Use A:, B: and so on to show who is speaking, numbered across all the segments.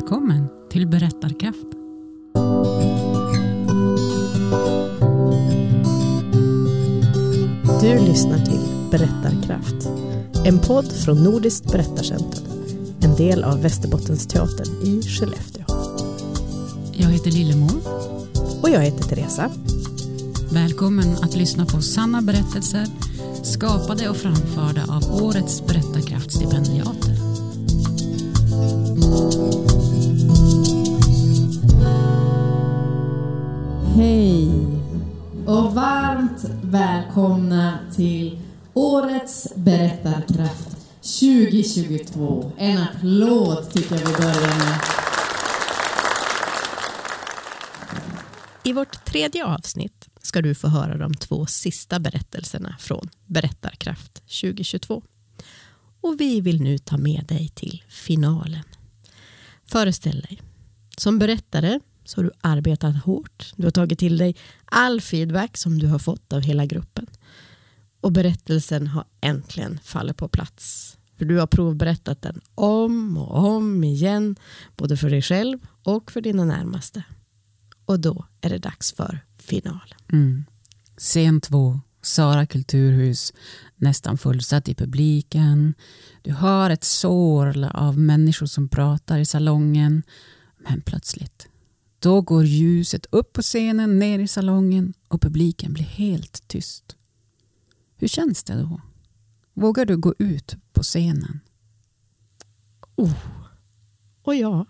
A: Välkommen till Berättarkraft.
B: Du lyssnar till Berättarkraft. En podd från Nordiskt berättarcentrum. En del av Västerbottensteatern i Skellefteå.
A: Jag heter Lillemor.
B: Och jag heter Teresa.
A: Välkommen att lyssna på sanna berättelser skapade och framförda av årets Berättarkraftstipendiater.
C: Hej och varmt välkomna till årets Berättarkraft 2022. En applåd tycker jag vi börjar med.
B: I vårt tredje avsnitt ska du få höra de två sista berättelserna från Berättarkraft 2022. Och vi vill nu ta med dig till finalen. Föreställ dig, som berättare så har du arbetat hårt. Du har tagit till dig all feedback som du har fått av hela gruppen. Och berättelsen har äntligen fallit på plats. För du har provberättat den om och om igen, både för dig själv och för dina närmaste. Och då är det dags för final.
A: Mm. Scen två, Sara kulturhus, nästan fullsatt i publiken. Du hör ett sorl av människor som pratar i salongen. Men plötsligt, då går ljuset upp på scenen, ner i salongen och publiken blir helt tyst. Hur känns det då? Vågar du gå ut på scenen?
B: Oh. Och ja,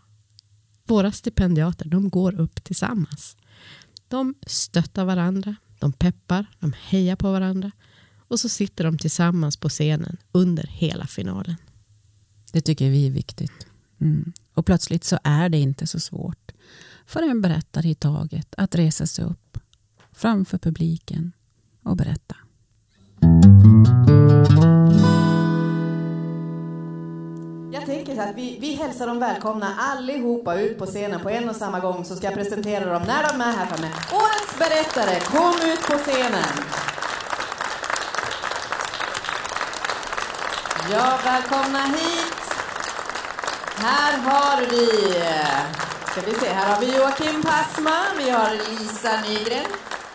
B: våra stipendiater de går upp tillsammans. De stöttar varandra, de peppar, de hejar på varandra och så sitter de tillsammans på scenen under hela finalen.
A: Det tycker vi är viktigt. Mm. Och plötsligt så är det inte så svårt för en berättare i taget att resa sig upp framför publiken och berätta.
D: Jag tänker så att vi, vi hälsar dem välkomna allihopa ut på scenen på en och samma gång så ska jag presentera dem när de är här framme. Årets berättare, kom ut på scenen! Ja, välkomna hit! Här har vi, ska vi se, här har vi Joakim Pasma, vi har Lisa Nygren,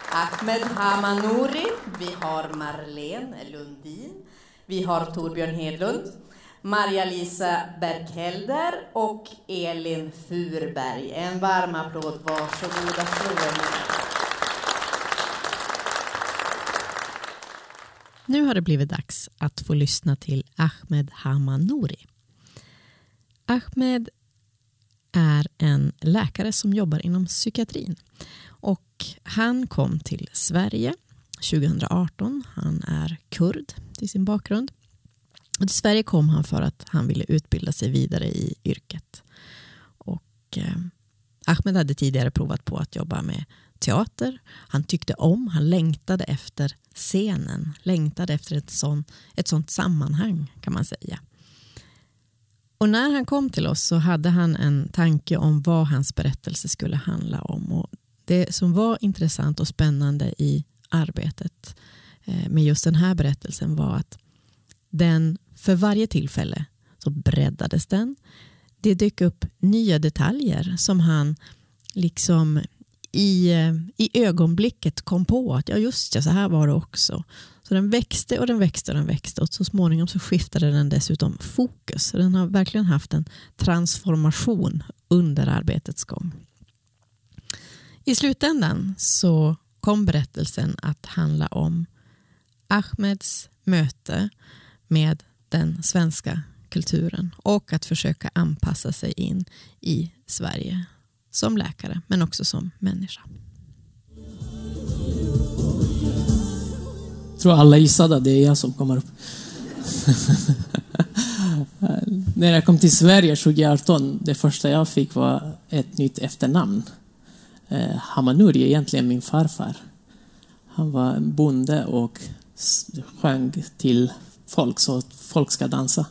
D: Ahmed Hamanouri, vi har Marlene Lundin, vi har Torbjörn Hedlund, Maria-Lisa Berghelder och Elin Furberg. En varm applåd, varsågoda slå
B: Nu har det blivit dags att få lyssna till Ahmed Hamanouri. Ahmed är en läkare som jobbar inom psykiatrin. Och han kom till Sverige 2018. Han är kurd till sin bakgrund. Och till Sverige kom han för att han ville utbilda sig vidare i yrket. Och, eh, Ahmed hade tidigare provat på att jobba med teater. Han tyckte om, han längtade efter scenen, längtade efter ett, sån, ett sånt sammanhang kan man säga. Och när han kom till oss så hade han en tanke om vad hans berättelse skulle handla om. Och det som var intressant och spännande i arbetet eh, med just den här berättelsen var att den för varje tillfälle så breddades den. Det dök upp nya detaljer som han liksom i, eh, i ögonblicket kom på att ja just ja, så här var det också. Så den växte och den växte och den växte och så småningom så skiftade den dessutom fokus. Så den har verkligen haft en transformation under arbetets gång. I slutändan så kom berättelsen att handla om Ahmeds möte med den svenska kulturen och att försöka anpassa sig in i Sverige som läkare men också som människa.
E: Tror alla gissade att det är jag som kommer upp. När jag kom till Sverige 2018, det första jag fick var ett nytt efternamn. Eh, Hamanuri är egentligen min farfar. Han var en bonde och sjöng till folk så att folk ska dansa.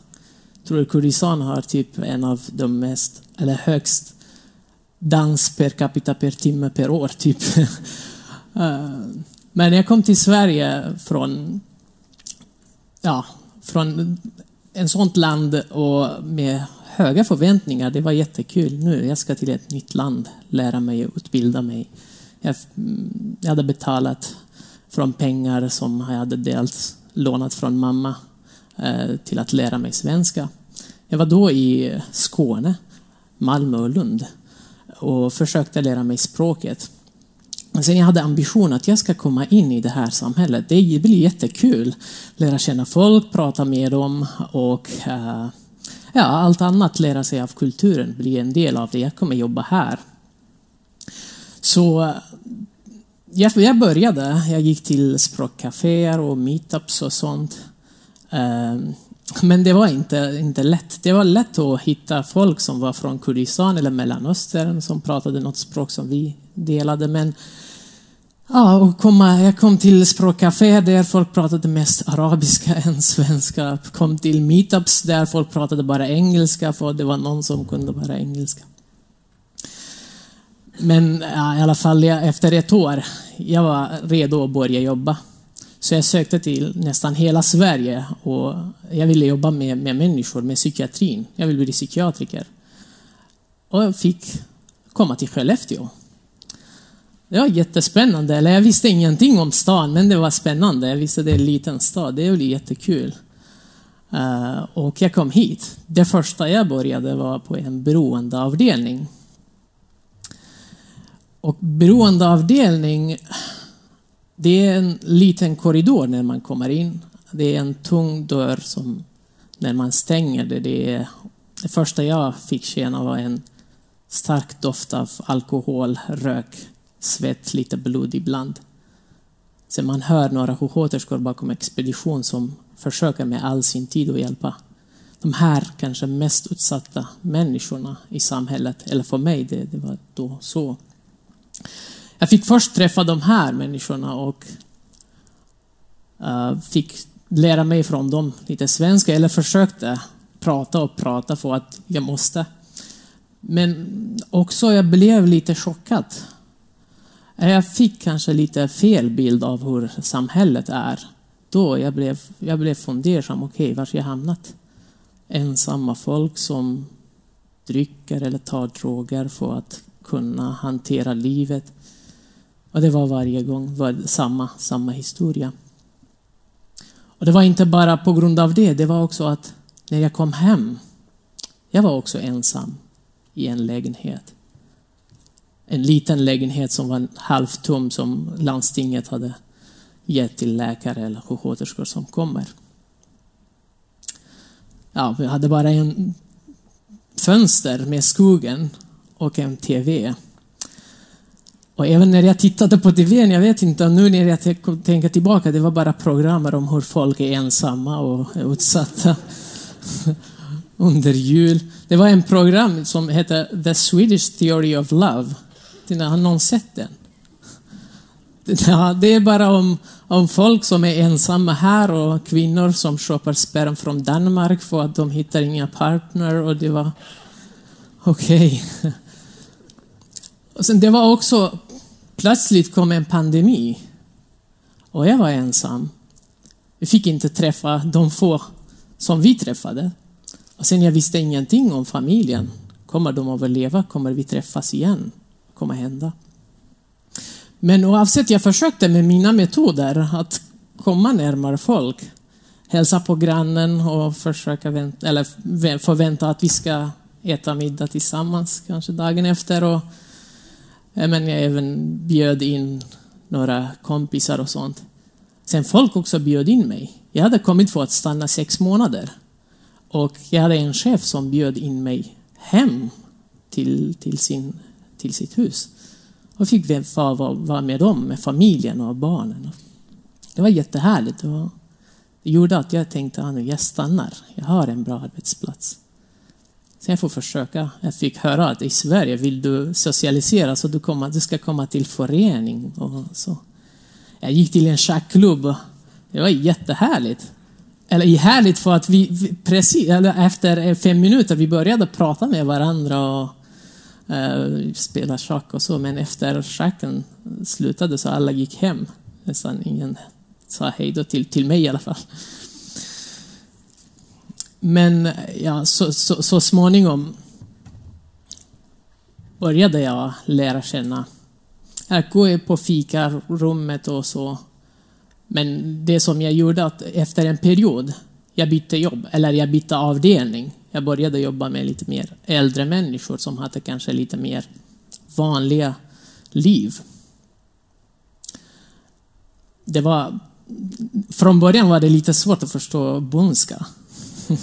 E: Jag tror Kurdistan har typ en av de mest, eller högst dans per capita per timme per år, typ. Men jag kom till Sverige från, ja, från ett sånt land och med höga förväntningar. Det var jättekul. Nu jag ska till ett nytt land, lära mig och utbilda mig. Jag, jag hade betalat från pengar som jag hade dels lånat från mamma eh, till att lära mig svenska. Jag var då i Skåne, Malmö och Lund och försökte lära mig språket sen jag hade ambition att jag ska komma in i det här samhället. Det blir jättekul. Lära känna folk, prata med dem och uh, ja, allt annat, lära sig av kulturen, bli en del av det. Jag kommer jobba här. Så jag började, jag gick till språkcaféer och meetups och sånt. Eh, men det var inte, inte lätt. Det var lätt att hitta folk som var från Kurdistan eller Mellanöstern som pratade något språk som vi delade. Men ja, och komma, jag kom till språkcafé där folk pratade mest arabiska än svenska. Kom till meetups där folk pratade bara engelska för det var någon som kunde bara engelska. Men ja, i alla fall efter ett år, jag var redo att börja jobba. Så jag sökte till nästan hela Sverige och jag ville jobba med, med människor, med psykiatrin. Jag ville bli psykiatriker. Och jag fick komma till Skellefteå. Det var jättespännande. Eller jag visste ingenting om stan, men det var spännande. Jag visste att det är en liten stad. Det blev jättekul. Uh, och jag kom hit. Det första jag började var på en beroendeavdelning. Och beroendeavdelning det är en liten korridor när man kommer in. Det är en tung dörr som när man stänger det, det är det första jag fick känna var en stark doft av alkohol, rök, svett, lite blod ibland. Sen man hör några sjuksköterskor bakom expedition som försöker med all sin tid att hjälpa de här kanske mest utsatta människorna i samhället. Eller för mig, det, det var då så. Jag fick först träffa de här människorna och uh, fick lära mig från dem lite svenska, eller försökte prata och prata för att jag måste. Men också jag blev lite chockad. Jag fick kanske lite fel bild av hur samhället är. Då jag blev jag blev fundersam. Okej, okay, var har jag hamnat? Ensamma folk som dricker eller tar droger för att kunna hantera livet. Och det var varje gång var samma, samma historia. Och det var inte bara på grund av det, det var också att när jag kom hem, jag var också ensam i en lägenhet. En liten lägenhet som var halvtom som landstinget hade gett till läkare eller sjuksköterskor som kommer. Ja, vi hade bara en fönster med skogen och en TV. Och även när jag tittade på TVn, jag vet inte, nu när jag tänker tillbaka, det var bara program om hur folk är ensamma och utsatta under jul. Det var en program som hette The Swedish Theory of Love. Har någon sett den? Ja, det är bara om, om folk som är ensamma här och kvinnor som köper sperm från Danmark för att de hittar inga partner och det var okej. Okay. Och sen det var också Plötsligt kom en pandemi och jag var ensam. Vi fick inte träffa de få som vi träffade. Och sen jag visste ingenting om familjen. Kommer de att överleva? Kommer vi träffas igen? Komma att hända? Men oavsett, jag försökte med mina metoder att komma närmare folk. Hälsa på grannen och försöka vänta, eller förvänta att vi ska äta middag tillsammans kanske dagen efter. Och men jag även bjöd in några kompisar och sånt. Sen folk också bjöd in mig. Jag hade kommit för att stanna sex månader. Och jag hade en chef som bjöd in mig hem till, till, sin, till sitt hus. Och fick vara, vara med dem, med familjen och barnen. Det var jättehärligt. Det, det gjorde att jag tänkte ah, att jag stannar. Jag har en bra arbetsplats. Så jag får försöka. Jag fick höra att i Sverige vill du socialisera så du, kommer, du ska komma till förening och så. Jag gick till en schackklubb det var jättehärligt. Eller härligt för att vi, precis, efter fem minuter, vi började prata med varandra och Eh, spela schack och så, men efter schacken slutade så alla gick hem. Nästan ingen sa hej då till, till mig i alla fall. men ja, så, så, så småningom började jag lära känna. Jag går på fikarummet och så. Men det som jag gjorde att efter en period, jag bytte jobb, eller jag bytte avdelning. Jag började jobba med lite mer äldre människor som hade kanske lite mer vanliga liv. Det var, från början var det lite svårt att förstå bondska.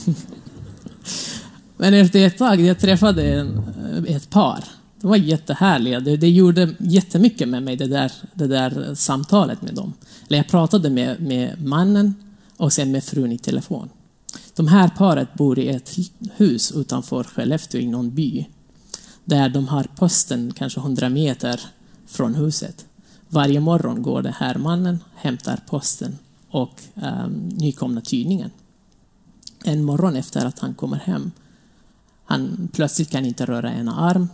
E: Men efter ett tag, jag träffade en, ett par. De var jättehärliga. Det, det gjorde jättemycket med mig, det där, det där samtalet med dem. Eller jag pratade med, med mannen och sen med frun i telefon. De här paret bor i ett hus utanför Skellefteå i någon by. Där de har posten kanske 100 meter från huset. Varje morgon går det här mannen, hämtar posten och um, nykomna tidningen. En morgon efter att han kommer hem, han plötsligt kan inte röra ena arm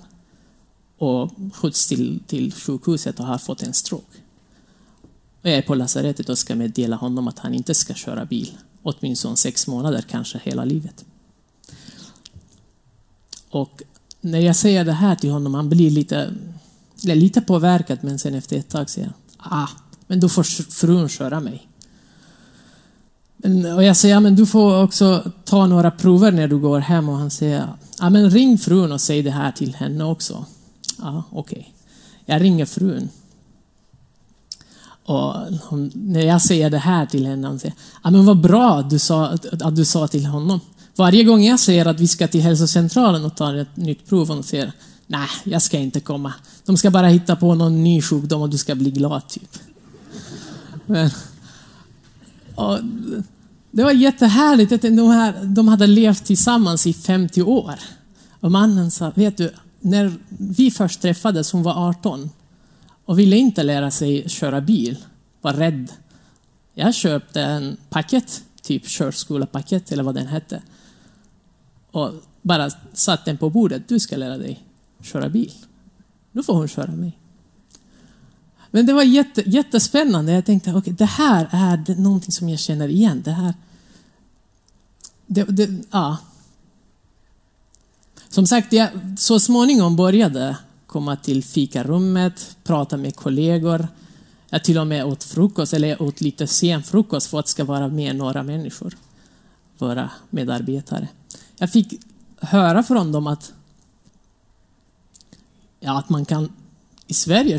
E: och skjuts till, till sjukhuset och har fått en stroke. Jag är på lasarettet och ska meddela honom att han inte ska köra bil, åtminstone sex månader, kanske hela livet. Och när jag säger det här till honom, han blir lite, lite påverkad, men sen efter ett tag säger han, ah, men då får frun köra mig. Och jag säger, ja, men du får också ta några prover när du går hem och han säger, ja men ring frun och säg det här till henne också. Ja, okej. Okay. Jag ringer frun. Och hon, när jag säger det här till henne, hon säger, ah, men vad bra du sa, att du sa till honom. Varje gång jag säger att vi ska till hälsocentralen och ta ett nytt prov, hon säger, nej, jag ska inte komma. De ska bara hitta på någon ny sjukdom och du ska bli glad, typ. Men, och, det var jättehärligt att de, här, de hade levt tillsammans i 50 år. Och mannen sa, vet du, när vi först träffades, hon var 18 och ville inte lära sig köra bil, var rädd. Jag köpte en paket, typ körskola-paket eller vad den hette. Och bara satte den på bordet. Du ska lära dig köra bil. Nu får hon köra mig. Men det var jätte, jättespännande. Jag tänkte, okej, okay, det här är någonting som jag känner igen. Det här... Det, det, ja. Som sagt, jag så småningom började komma till fikarummet, prata med kollegor. Jag till och med åt frukost, eller åt lite sen frukost för att det ska vara med några människor, våra medarbetare. Jag fick höra från dem att, ja, att man kan i Sverige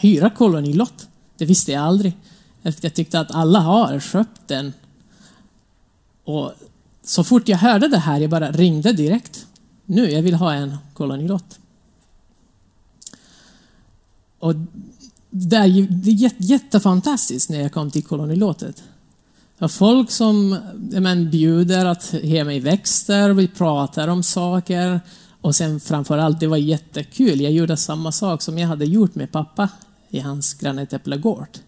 E: hyra kolonilott. Det visste jag aldrig. Jag tyckte att alla har köpt den. Och så fort jag hörde det här, jag bara ringde direkt. Nu, jag vill ha en kolonilott. Och det är, det är jättefantastiskt när jag kom till kolonilåtet. Folk som men, bjuder att ge mig växter, vi pratar om saker. Och sen framförallt, det var jättekul. Jag gjorde samma sak som jag hade gjort med pappa i hans granatäpplegård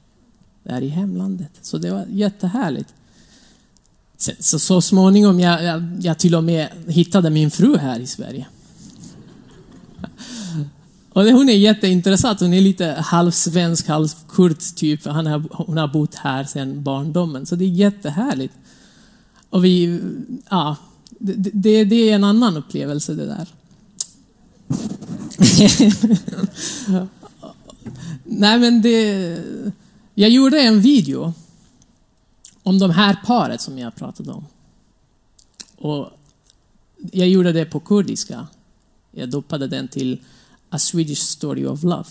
E: Där i hemlandet. Så det var jättehärligt. Så, så småningom jag, jag, jag till och med hittade min fru här i Sverige. Och hon är jätteintressant. Hon är lite halvsvensk, halvkurd typ. Han har, hon har bott här sedan barndomen. Så det är jättehärligt. Och vi, ja, det, det, det är en annan upplevelse det där. Nej men det... Jag gjorde en video om de här paret som jag pratade om. Och jag gjorde det på kurdiska. Jag dopade den till A Swedish Story of Love.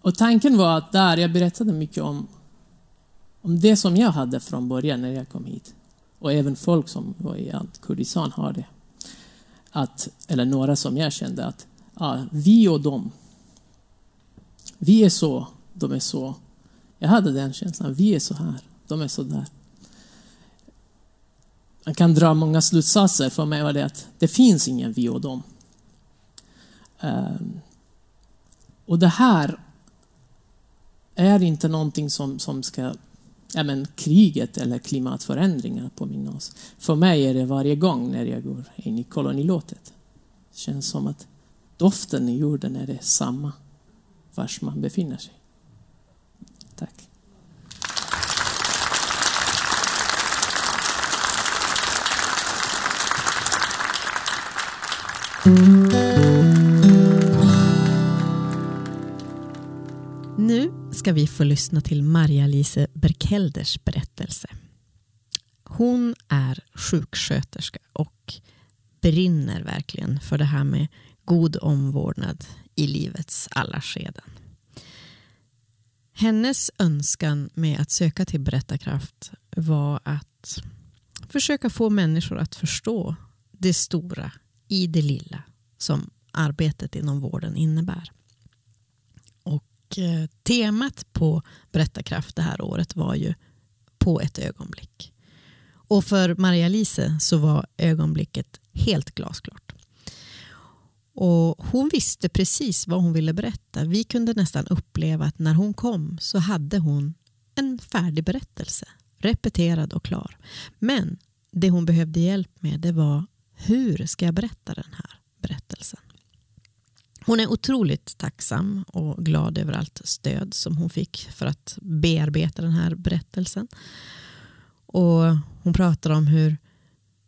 E: Och tanken var att där jag berättade mycket om, om det som jag hade från början när jag kom hit. Och även folk som var i Kurdistan har det. Att, eller några som jag kände att ja, vi och dem. Vi är så, de är så. Jag hade den känslan. Vi är så här, de är så där. Man kan dra många slutsatser. För mig var det att det finns ingen vi och dem. Ehm, och det här är inte någonting som, som ska ja, men, kriget eller klimatförändringar påminna oss. För mig är det varje gång när jag går in i kolonilåtet. Det känns som att doften i jorden är det samma var man befinner sig. Tack.
B: Ska vi få lyssna till Maria-Lise Berkelders berättelse. Hon är sjuksköterska och brinner verkligen för det här med god omvårdnad i livets alla skeden. Hennes önskan med att söka till Berättarkraft var att försöka få människor att förstå det stora i det lilla som arbetet inom vården innebär. Temat på Berättarkraft det här året var ju På ett ögonblick. Och för Maria-Lise så var ögonblicket helt glasklart. Och hon visste precis vad hon ville berätta. Vi kunde nästan uppleva att när hon kom så hade hon en färdig berättelse. Repeterad och klar. Men det hon behövde hjälp med det var hur ska jag berätta den här berättelsen? Hon är otroligt tacksam och glad över allt stöd som hon fick för att bearbeta den här berättelsen. Och hon pratar om hur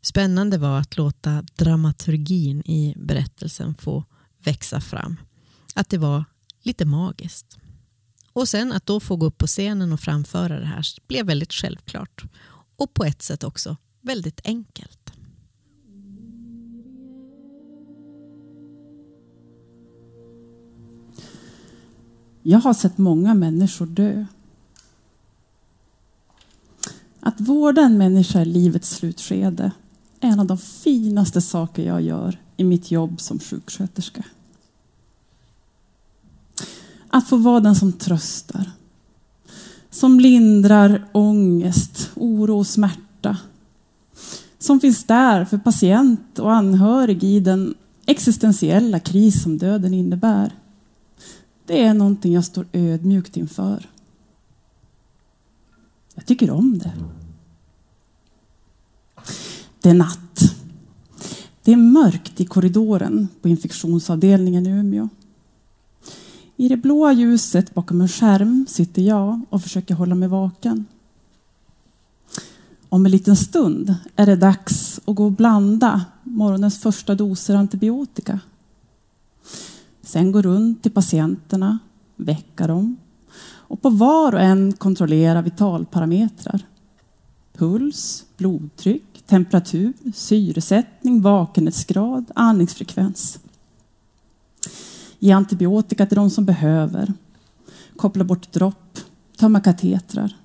B: spännande var att låta dramaturgin i berättelsen få växa fram. Att det var lite magiskt. Och sen att då få gå upp på scenen och framföra det här blev väldigt självklart. Och på ett sätt också väldigt enkelt.
F: Jag har sett många människor dö. Att vårda en människa i livets slutskede är en av de finaste saker jag gör i mitt jobb som sjuksköterska. Att få vara den som tröstar, som lindrar ångest, oro och smärta. Som finns där för patient och anhörig i den existentiella kris som döden innebär. Det är någonting jag står ödmjukt inför. Jag tycker om det. Det är natt. Det är mörkt i korridoren på infektionsavdelningen i Umeå. I det blåa ljuset bakom en skärm sitter jag och försöker hålla mig vaken. Om en liten stund är det dags att gå och blanda morgonens första doser antibiotika. Sen gå runt till patienterna, väcka dem och på var och en kontrollera vitalparametrar. Puls, blodtryck, temperatur, syresättning, vakenhetsgrad, andningsfrekvens. Ge antibiotika till de som behöver. Koppla bort dropp, tömma katetrar.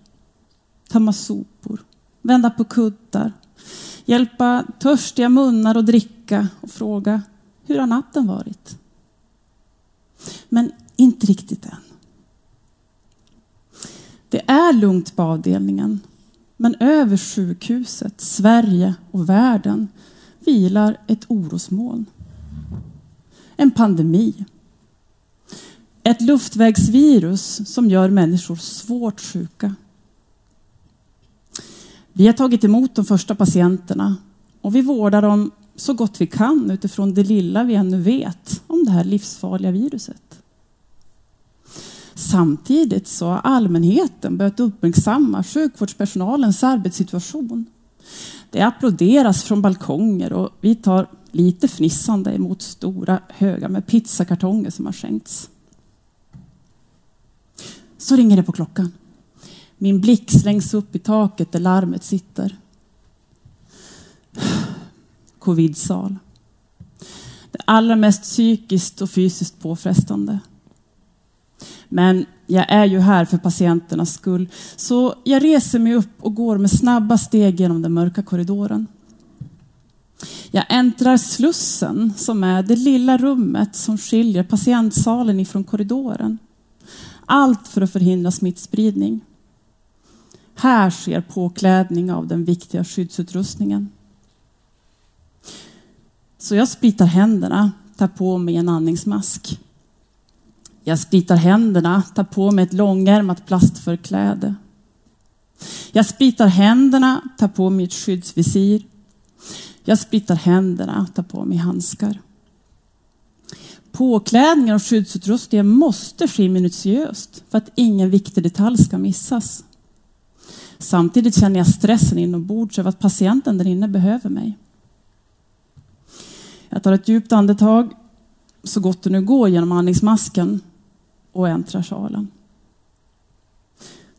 F: Tömma sopor, vända på kuddar. Hjälpa törstiga munnar att dricka och fråga hur har natten varit? Men inte riktigt än. Det är lugnt på avdelningen, men över sjukhuset, Sverige och världen vilar ett orosmoln. En pandemi. Ett luftvägsvirus som gör människor svårt sjuka. Vi har tagit emot de första patienterna och vi vårdar dem så gott vi kan utifrån det lilla vi ännu vet om det här livsfarliga viruset. Samtidigt så har allmänheten börjat uppmärksamma sjukvårdspersonalens arbetssituation. Det applåderas från balkonger och vi tar lite fnissande emot stora högar med pizzakartonger som har skänkts. Så ringer det på klockan. Min blick slängs upp i taket där larmet sitter. Covidsal. Det allra mest psykiskt och fysiskt påfrestande. Men jag är ju här för patienternas skull, så jag reser mig upp och går med snabba steg genom den mörka korridoren. Jag äntrar Slussen, som är det lilla rummet som skiljer patientsalen ifrån korridoren. Allt för att förhindra smittspridning. Här sker påklädning av den viktiga skyddsutrustningen. Så jag spritar händerna, tar på mig en andningsmask. Jag spritar händerna, tar på mig ett långärmat plastförkläde. Jag spritar händerna, tar på mig ett skyddsvisir. Jag spritar händerna, tar på mig handskar. Påklädningar och skyddsutrustning måste ske minutiöst för att ingen viktig detalj ska missas. Samtidigt känner jag stressen inombords över att patienten där inne behöver mig. Jag tar ett djupt andetag så gott det nu går genom andningsmasken och äntrar salen.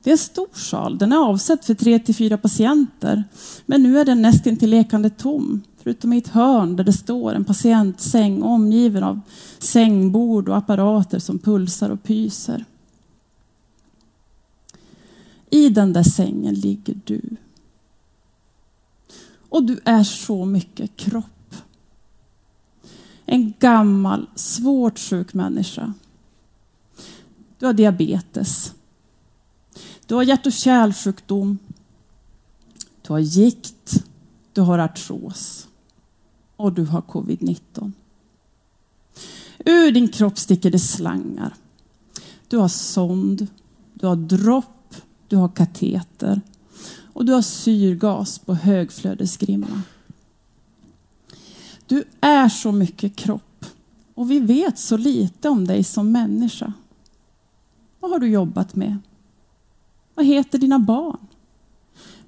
F: Det är en stor sal. Den är avsedd för tre till fyra patienter. Men nu är den nästan till lekande tom. Förutom i ett hörn där det står en patientsäng omgiven av sängbord och apparater som pulsar och pyser. I den där sängen ligger du. Och du är så mycket kropp. En gammal, svårt sjuk människa. Du har diabetes. Du har hjärt och kärlsjukdom. Du har gikt. Du har artros. Och du har covid-19. Ur din kropp sticker det slangar. Du har sond. Du har dropp. Du har kateter. Och du har syrgas på högflödesgrimma. Du är så mycket kropp. Och vi vet så lite om dig som människa. Vad har du jobbat med? Vad heter dina barn?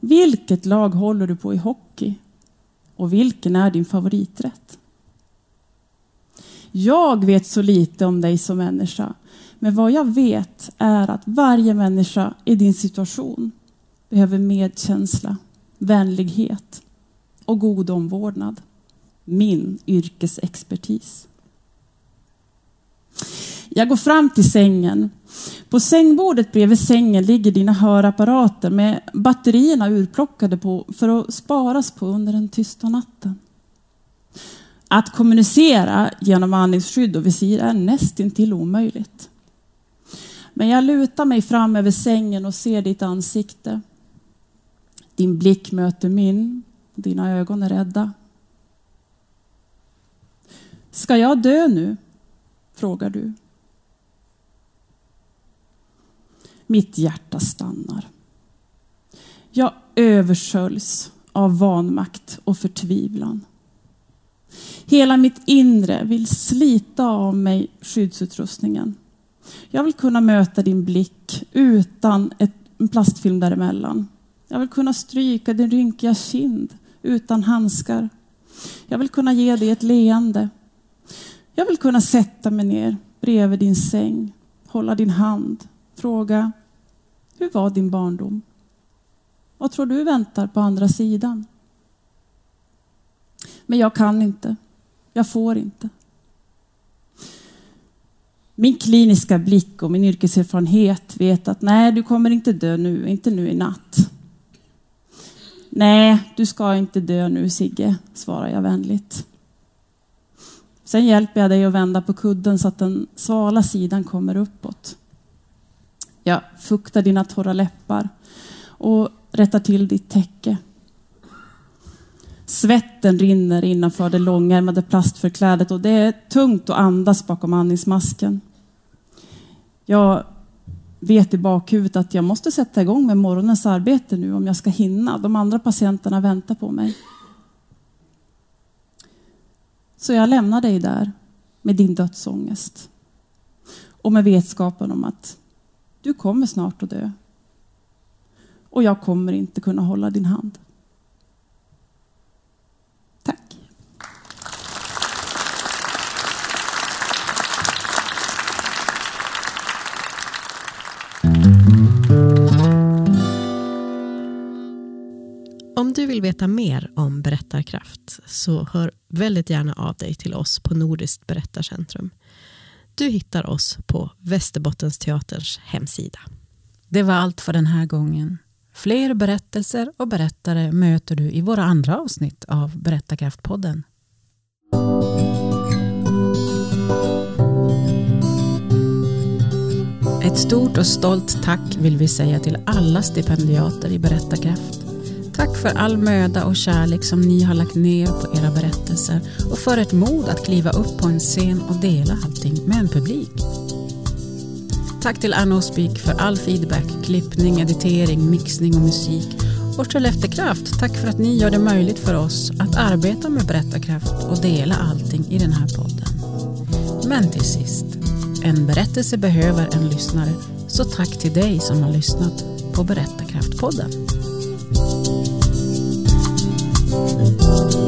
F: Vilket lag håller du på i hockey? Och vilken är din favoriträtt? Jag vet så lite om dig som människa, men vad jag vet är att varje människa i din situation behöver medkänsla, vänlighet och god omvårdnad. Min yrkesexpertis. Jag går fram till sängen. På sängbordet bredvid sängen ligger dina hörapparater med batterierna urplockade på för att sparas på under den tysta natten. Att kommunicera genom andningsskydd och visir är nästintill omöjligt. Men jag lutar mig fram över sängen och ser ditt ansikte. Din blick möter min. Dina ögon är rädda. Ska jag dö nu? frågar du. Mitt hjärta stannar. Jag översköljs av vanmakt och förtvivlan. Hela mitt inre vill slita av mig skyddsutrustningen. Jag vill kunna möta din blick utan en plastfilm däremellan. Jag vill kunna stryka din rynkiga kind utan handskar. Jag vill kunna ge dig ett leende. Jag vill kunna sätta mig ner bredvid din säng, hålla din hand, fråga hur var din barndom? Vad tror du väntar på andra sidan? Men jag kan inte. Jag får inte. Min kliniska blick och min yrkeserfarenhet vet att nej, du kommer inte dö nu, inte nu i natt. Nej, du ska inte dö nu Sigge, svarar jag vänligt. Sen hjälper jag dig att vända på kudden så att den svala sidan kommer uppåt. Jag fuktar dina torra läppar och rättar till ditt täcke. Svetten rinner innanför det långärmade plastförklädet och det är tungt att andas bakom andningsmasken. Jag vet i bakhuvudet att jag måste sätta igång med morgonens arbete nu om jag ska hinna. De andra patienterna väntar på mig. Så jag lämnar dig där med din dödsångest och med vetskapen om att du kommer snart att dö. Och jag kommer inte kunna hålla din hand. Tack.
B: Om du vill veta mer om berättarkraft så hör väldigt gärna av dig till oss på Nordiskt berättarcentrum. Du hittar oss på Västerbottensteaterns hemsida.
A: Det var allt för den här gången. Fler berättelser och berättare möter du i våra andra avsnitt av Berättarkraftpodden. Ett stort och stolt tack vill vi säga till alla stipendiater i Berättarkraft. Tack för all möda och kärlek som ni har lagt ner på era berättelser och för ert mod att kliva upp på en scen och dela allting med en publik. Tack till Anna Speak för all feedback, klippning, editering, mixning och musik. Och Skellefteåkraft, tack för att ni gör det möjligt för oss att arbeta med berättarkraft och dela allting i den här podden. Men till sist, en berättelse behöver en lyssnare, så tack till dig som har lyssnat på Berättarkraftpodden. Thank you.